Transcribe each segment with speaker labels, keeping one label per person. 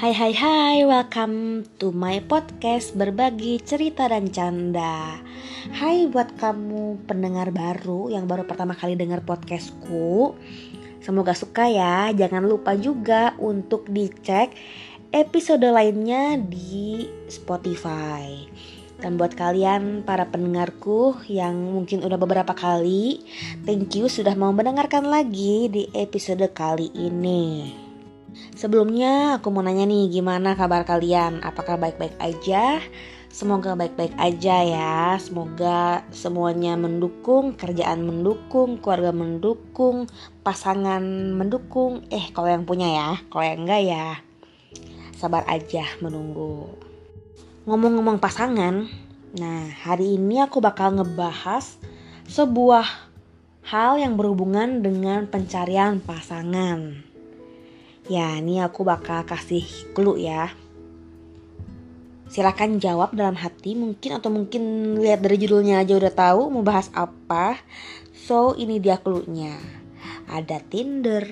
Speaker 1: Hai hai hai, welcome to my podcast berbagi cerita dan canda. Hai buat kamu pendengar baru yang baru pertama kali dengar podcastku Semoga suka ya, jangan lupa juga untuk dicek episode lainnya di Spotify. Dan buat kalian para pendengarku yang mungkin udah beberapa kali, thank you sudah mau mendengarkan lagi di episode kali ini. Sebelumnya aku mau nanya nih gimana kabar kalian? Apakah baik-baik aja? Semoga baik-baik aja ya. Semoga semuanya mendukung, kerjaan mendukung, keluarga mendukung, pasangan mendukung. Eh, kalau yang punya ya, kalau yang enggak ya sabar aja menunggu. Ngomong-ngomong pasangan, nah hari ini aku bakal ngebahas sebuah hal yang berhubungan dengan pencarian pasangan. Ya, ini aku bakal kasih clue ya. Silakan jawab dalam hati mungkin atau mungkin lihat dari judulnya aja udah tahu mau bahas apa. So, ini dia clue-nya. Ada Tinder,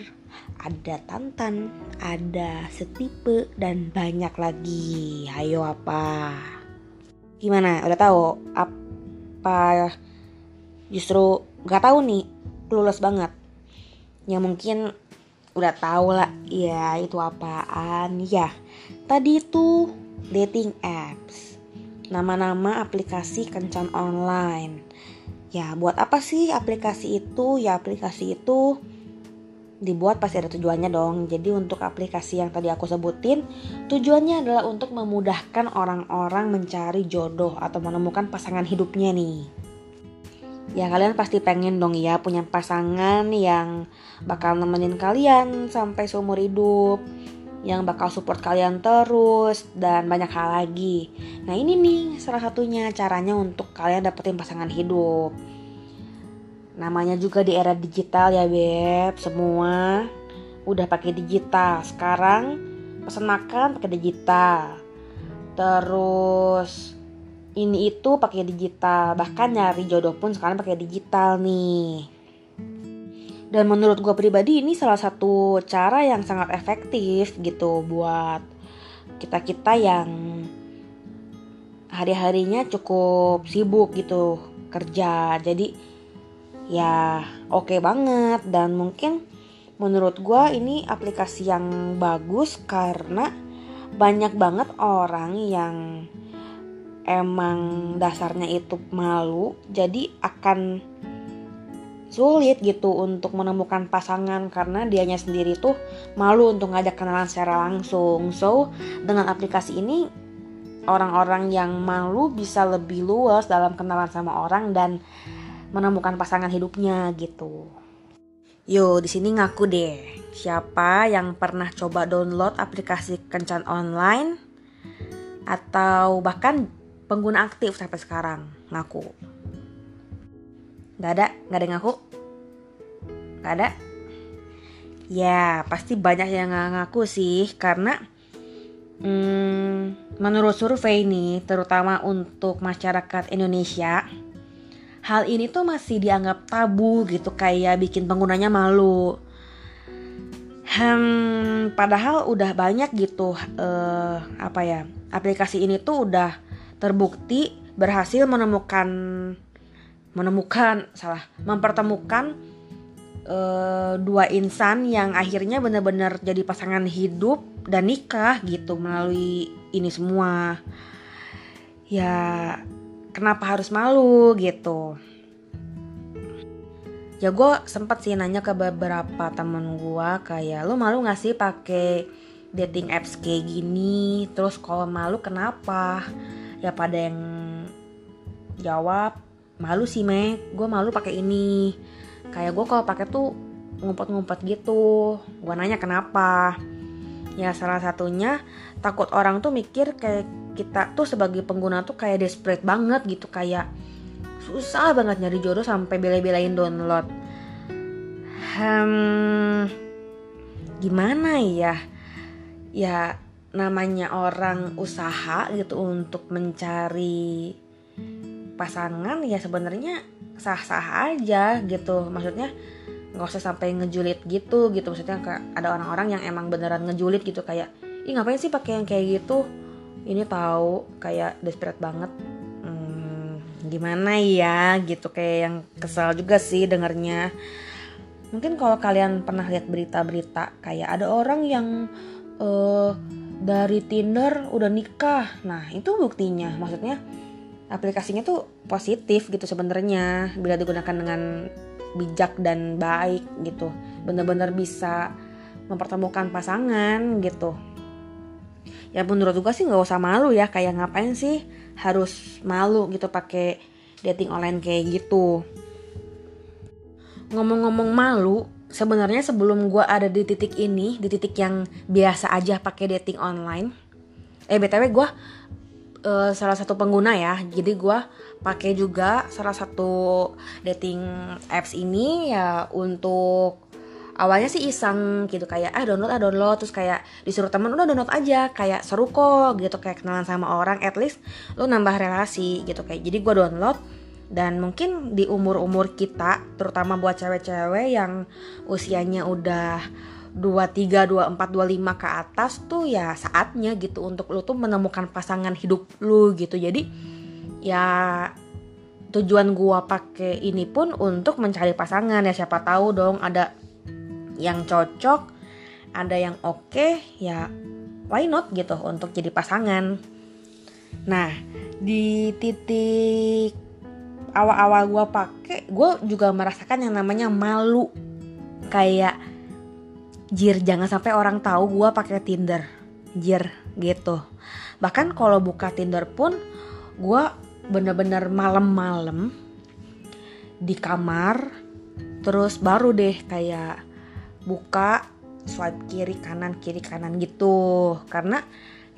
Speaker 1: ada Tantan, ada Setipe, dan banyak lagi. Ayo apa? Gimana? Udah tahu? Apa justru gak tahu nih? Lulus banget. Ya mungkin udah tahu lah. Ya itu apaan? Ya tadi itu dating apps. Nama-nama aplikasi kencan online. Ya buat apa sih aplikasi itu? Ya aplikasi itu dibuat pasti ada tujuannya dong. Jadi untuk aplikasi yang tadi aku sebutin, tujuannya adalah untuk memudahkan orang-orang mencari jodoh atau menemukan pasangan hidupnya nih. Ya kalian pasti pengen dong ya punya pasangan yang bakal nemenin kalian sampai seumur hidup, yang bakal support kalian terus dan banyak hal lagi. Nah ini nih salah satunya caranya untuk kalian dapetin pasangan hidup. Namanya juga di era digital ya beb, semua udah pakai digital. Sekarang pesan makan pakai digital. Terus ini itu pakai digital, bahkan nyari jodoh pun sekarang pakai digital nih. Dan menurut gue pribadi ini salah satu cara yang sangat efektif gitu buat kita-kita yang hari-harinya cukup sibuk gitu kerja. Jadi ya oke okay banget dan mungkin menurut gue ini aplikasi yang bagus karena banyak banget orang yang emang dasarnya itu malu jadi akan sulit gitu untuk menemukan pasangan karena dianya sendiri tuh malu untuk ngajak kenalan secara langsung so dengan aplikasi ini orang-orang yang malu bisa lebih luas dalam kenalan sama orang dan menemukan pasangan hidupnya gitu. Yo, di sini ngaku deh. Siapa yang pernah coba download aplikasi kencan online atau bahkan pengguna aktif sampai sekarang? Ngaku. Gak ada, gak ada yang ngaku? Gak ada? Ya, pasti banyak yang gak ngaku sih karena hmm, menurut survei ini terutama untuk masyarakat Indonesia hal ini tuh masih dianggap tabu gitu kayak bikin penggunanya malu. Hmm, padahal udah banyak gitu uh, apa ya aplikasi ini tuh udah terbukti berhasil menemukan menemukan salah mempertemukan uh, dua insan yang akhirnya benar-benar jadi pasangan hidup dan nikah gitu melalui ini semua. Ya kenapa harus malu gitu? Ya gue sempet sih nanya ke beberapa temen gue kayak lo malu gak sih pakai dating apps kayak gini? Terus kalau malu kenapa ya pada yang jawab malu sih me gue malu pakai ini. Kayak gue kalau pakai tuh ngumpet-ngumpet gitu. Gue nanya kenapa? Ya salah satunya takut orang tuh mikir kayak kita tuh sebagai pengguna tuh kayak desperate banget gitu. Kayak susah banget nyari jodoh sampai bela-belain download. Hmm, gimana ya? Ya namanya orang usaha gitu untuk mencari pasangan ya sebenarnya sah-sah aja gitu. Maksudnya nggak usah sampai ngejulit gitu gitu. Maksudnya ada orang-orang yang emang beneran ngejulit gitu kayak ih ngapain sih pakai yang kayak gitu? Ini tahu kayak desperate banget. Hmm, gimana ya gitu kayak yang kesal juga sih dengernya. Mungkin kalau kalian pernah lihat berita-berita kayak ada orang yang uh, dari Tinder udah nikah. Nah itu buktinya. Maksudnya aplikasinya tuh positif gitu sebenarnya. Bila digunakan dengan bijak dan baik gitu. Bener-bener bisa mempertemukan pasangan gitu. Ya menurut gue sih nggak usah malu ya. Kayak ngapain sih harus malu gitu pakai dating online kayak gitu. Ngomong-ngomong malu sebenarnya sebelum gue ada di titik ini di titik yang biasa aja pakai dating online eh btw gue uh, salah satu pengguna ya. Jadi gue pakai juga salah satu dating apps ini ya untuk awalnya sih iseng gitu kayak ah download ah download. Terus kayak disuruh temen udah download aja kayak seru kok gitu kayak kenalan sama orang. At least lo nambah relasi gitu kayak. Jadi gue download dan mungkin di umur-umur kita terutama buat cewek-cewek yang usianya udah 23, 24, 25 ke atas tuh ya saatnya gitu untuk lu tuh menemukan pasangan hidup lu gitu. Jadi ya tujuan gua pakai ini pun untuk mencari pasangan ya siapa tahu dong ada yang cocok, ada yang oke, okay, ya why not gitu untuk jadi pasangan. Nah, di titik awal-awal gue pakai, gue juga merasakan yang namanya malu, kayak jir jangan sampai orang tahu gue pakai Tinder, jir gitu. Bahkan kalau buka Tinder pun, gue bener-bener malam-malam di kamar, terus baru deh kayak buka swipe kiri kanan kiri kanan gitu. Karena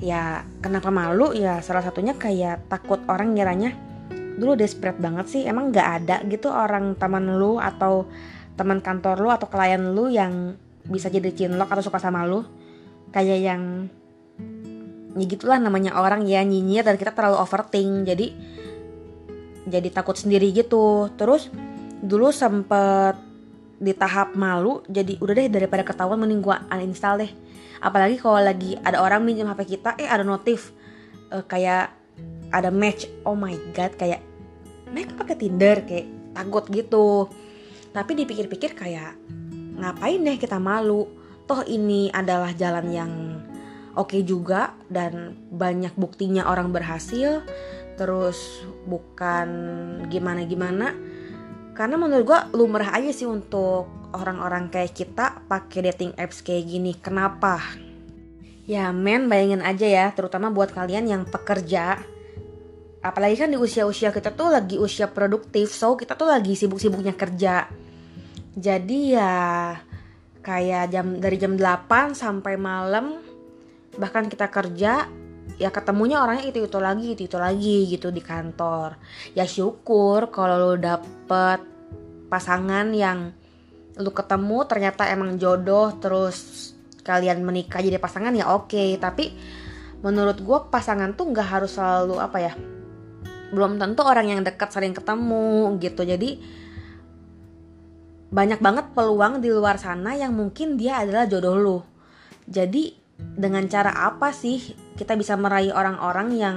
Speaker 1: ya kenapa malu? Ya salah satunya kayak takut orang ngiranya dulu desperate banget sih. Emang nggak ada gitu orang teman lu atau teman kantor lu atau klien lu yang bisa jadi cinlok atau suka sama lu? Kayak yang ya gitulah namanya orang ya nyinyir dan kita terlalu overthink. Jadi jadi takut sendiri gitu. Terus dulu sempet di tahap malu jadi udah deh daripada ketahuan mending gua uninstall deh. Apalagi kalau lagi ada orang minjem HP kita eh ada notif uh, kayak ada match oh my god kayak mereka pakai Tinder kayak takut gitu. Tapi dipikir-pikir kayak ngapain deh kita malu? Toh ini adalah jalan yang oke okay juga dan banyak buktinya orang berhasil. Terus bukan gimana-gimana. Karena menurut gue lumrah aja sih untuk orang-orang kayak kita pakai dating apps kayak gini. Kenapa? Ya men bayangin aja ya terutama buat kalian yang pekerja apalagi kan di usia-usia kita tuh lagi usia produktif so kita tuh lagi sibuk-sibuknya kerja jadi ya kayak jam dari jam 8 sampai malam bahkan kita kerja ya ketemunya orangnya itu itu lagi itu itu lagi gitu di kantor ya syukur kalau lo dapet pasangan yang lu ketemu ternyata emang jodoh terus kalian menikah jadi pasangan ya oke okay. tapi menurut gue pasangan tuh nggak harus selalu apa ya belum tentu orang yang dekat sering ketemu gitu jadi banyak banget peluang di luar sana yang mungkin dia adalah jodoh lu jadi dengan cara apa sih kita bisa meraih orang-orang yang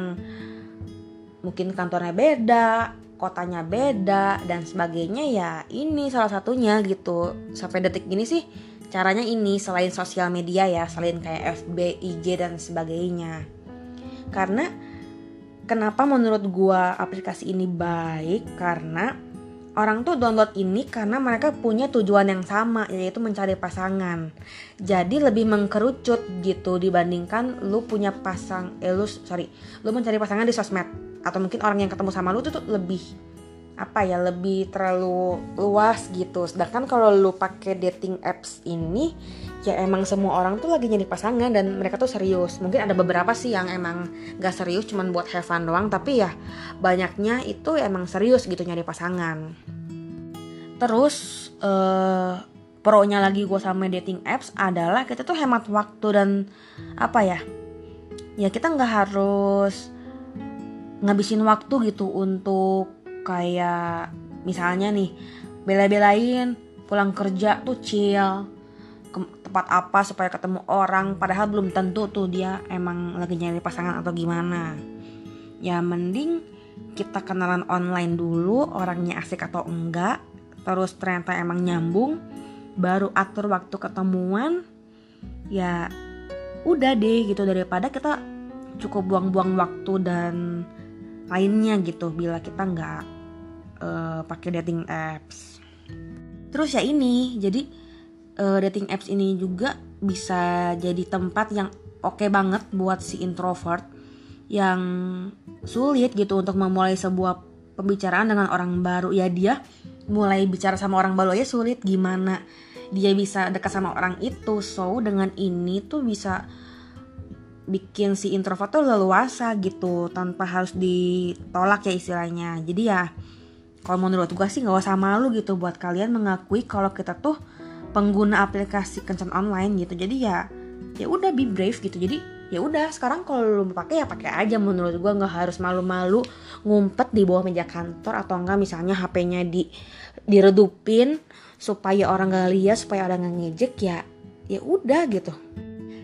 Speaker 1: mungkin kantornya beda, kotanya beda dan sebagainya ya ini salah satunya gitu. Sampai detik gini sih caranya ini selain sosial media ya, selain kayak FB, IG dan sebagainya. Karena kenapa menurut gua aplikasi ini baik karena Orang tuh download ini karena mereka punya tujuan yang sama yaitu mencari pasangan. Jadi lebih mengkerucut gitu dibandingkan lu punya pasang eh lu sorry, lu mencari pasangan di sosmed atau mungkin orang yang ketemu sama lu tuh, tuh lebih apa ya lebih terlalu luas gitu. Sedangkan kalau lu pakai dating apps ini ya emang semua orang tuh lagi nyari pasangan dan mereka tuh serius. Mungkin ada beberapa sih yang emang gak serius cuman buat have fun doang tapi ya banyaknya itu emang serius gitu nyari pasangan. Terus uh, pro-nya lagi gue sama dating apps adalah kita tuh hemat waktu dan apa ya? Ya kita nggak harus ngabisin waktu gitu untuk kayak misalnya nih bela-belain pulang kerja tuh chill ke tempat apa supaya ketemu orang padahal belum tentu tuh dia emang lagi nyari pasangan atau gimana. Ya mending kita kenalan online dulu orangnya asik atau enggak terus ternyata emang nyambung baru atur waktu ketemuan ya udah deh gitu daripada kita cukup buang-buang waktu dan lainnya gitu bila kita nggak uh, pakai dating apps. Terus ya ini jadi uh, dating apps ini juga bisa jadi tempat yang oke okay banget buat si introvert yang sulit gitu untuk memulai sebuah pembicaraan dengan orang baru. Ya dia mulai bicara sama orang baru ya sulit. Gimana dia bisa dekat sama orang itu? So dengan ini tuh bisa bikin si introvert tuh leluasa gitu tanpa harus ditolak ya istilahnya. Jadi ya kalau menurut gue sih nggak usah malu gitu buat kalian mengakui kalau kita tuh pengguna aplikasi kencan online gitu. Jadi ya ya udah be brave gitu. Jadi ya udah sekarang kalau lu pakai ya pakai aja. Menurut gue nggak harus malu-malu ngumpet di bawah meja kantor atau enggak misalnya HP-nya di diredupin supaya orang gak lihat supaya orang gak ngejek ya ya udah gitu.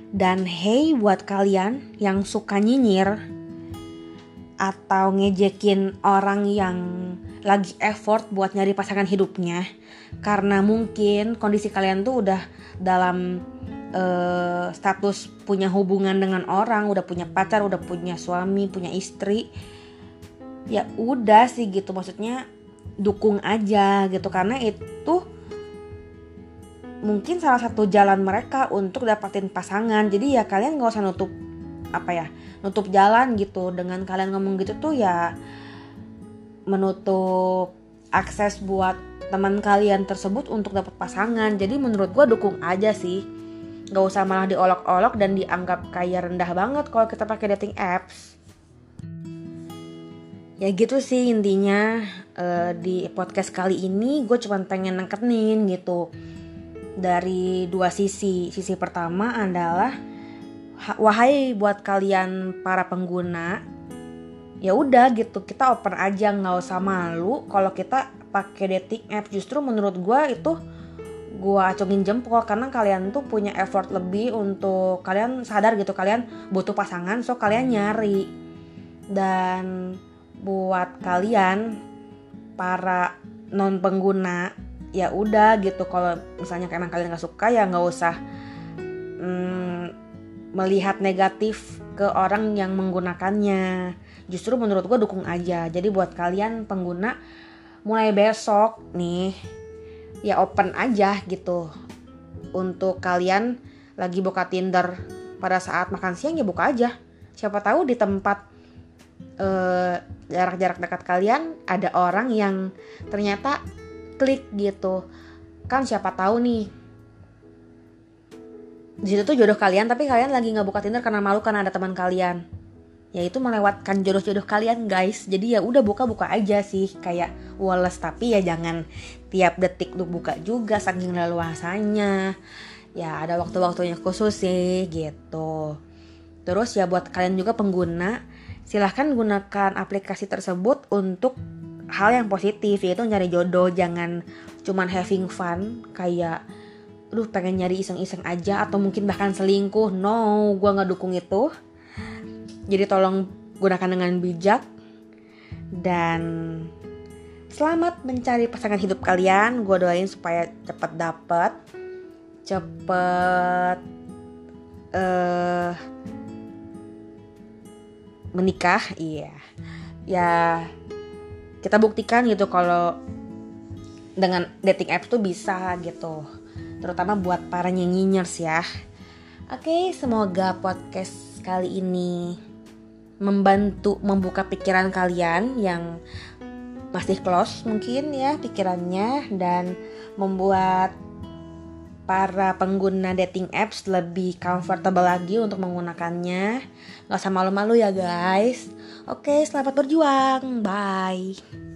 Speaker 1: Dan hey buat kalian yang suka nyinyir atau ngejekin orang yang lagi effort buat nyari pasangan hidupnya karena mungkin kondisi kalian tuh udah dalam uh, status punya hubungan dengan orang, udah punya pacar, udah punya suami, punya istri. Ya udah sih gitu maksudnya dukung aja gitu karena itu mungkin salah satu jalan mereka untuk dapatin pasangan. Jadi ya kalian gak usah nutup apa ya nutup jalan gitu dengan kalian ngomong gitu tuh ya menutup akses buat teman kalian tersebut untuk dapat pasangan. Jadi menurut gue dukung aja sih. Gak usah malah diolok-olok dan dianggap kayak rendah banget kalau kita pakai dating apps. Ya gitu sih intinya uh, di podcast kali ini gue cuma pengen nengketin gitu. Dari dua sisi. Sisi pertama adalah wahai buat kalian para pengguna ya udah gitu kita open aja nggak usah malu. Kalau kita pakai dating app justru menurut gue itu gue acungin jempol karena kalian tuh punya effort lebih untuk kalian sadar gitu kalian butuh pasangan so kalian nyari. Dan buat kalian para non pengguna ya udah gitu. Kalau misalnya emang kalian nggak suka ya nggak usah hmm, melihat negatif ke orang yang menggunakannya justru menurut gue dukung aja. Jadi buat kalian pengguna mulai besok nih ya open aja gitu. Untuk kalian lagi buka Tinder pada saat makan siang ya buka aja. Siapa tahu di tempat eh, jarak-jarak dekat kalian ada orang yang ternyata klik gitu. Kan siapa tahu nih. Di situ tuh jodoh kalian tapi kalian lagi nggak buka Tinder karena malu karena ada teman kalian yaitu melewatkan jodoh-jodoh kalian guys. Jadi ya udah buka-buka aja sih kayak wales. Tapi ya jangan tiap detik lu buka juga saking leluasanya. Ya ada waktu-waktunya khusus sih gitu. Terus ya buat kalian juga pengguna silahkan gunakan aplikasi tersebut untuk hal yang positif yaitu nyari jodoh. Jangan cuman having fun kayak lu pengen nyari iseng-iseng aja atau mungkin bahkan selingkuh. No gue nggak dukung itu jadi tolong gunakan dengan bijak dan selamat mencari pasangan hidup kalian. Gue doain supaya cepet dapet, cepet uh, menikah. Iya, ya kita buktikan gitu kalau dengan dating apps tuh bisa gitu. Terutama buat para nyanyinyers ya. Oke, semoga podcast kali ini membantu membuka pikiran kalian yang masih close mungkin ya pikirannya dan membuat para pengguna dating apps lebih comfortable lagi untuk menggunakannya. Gak usah malu-malu ya guys. Oke, selamat berjuang. Bye.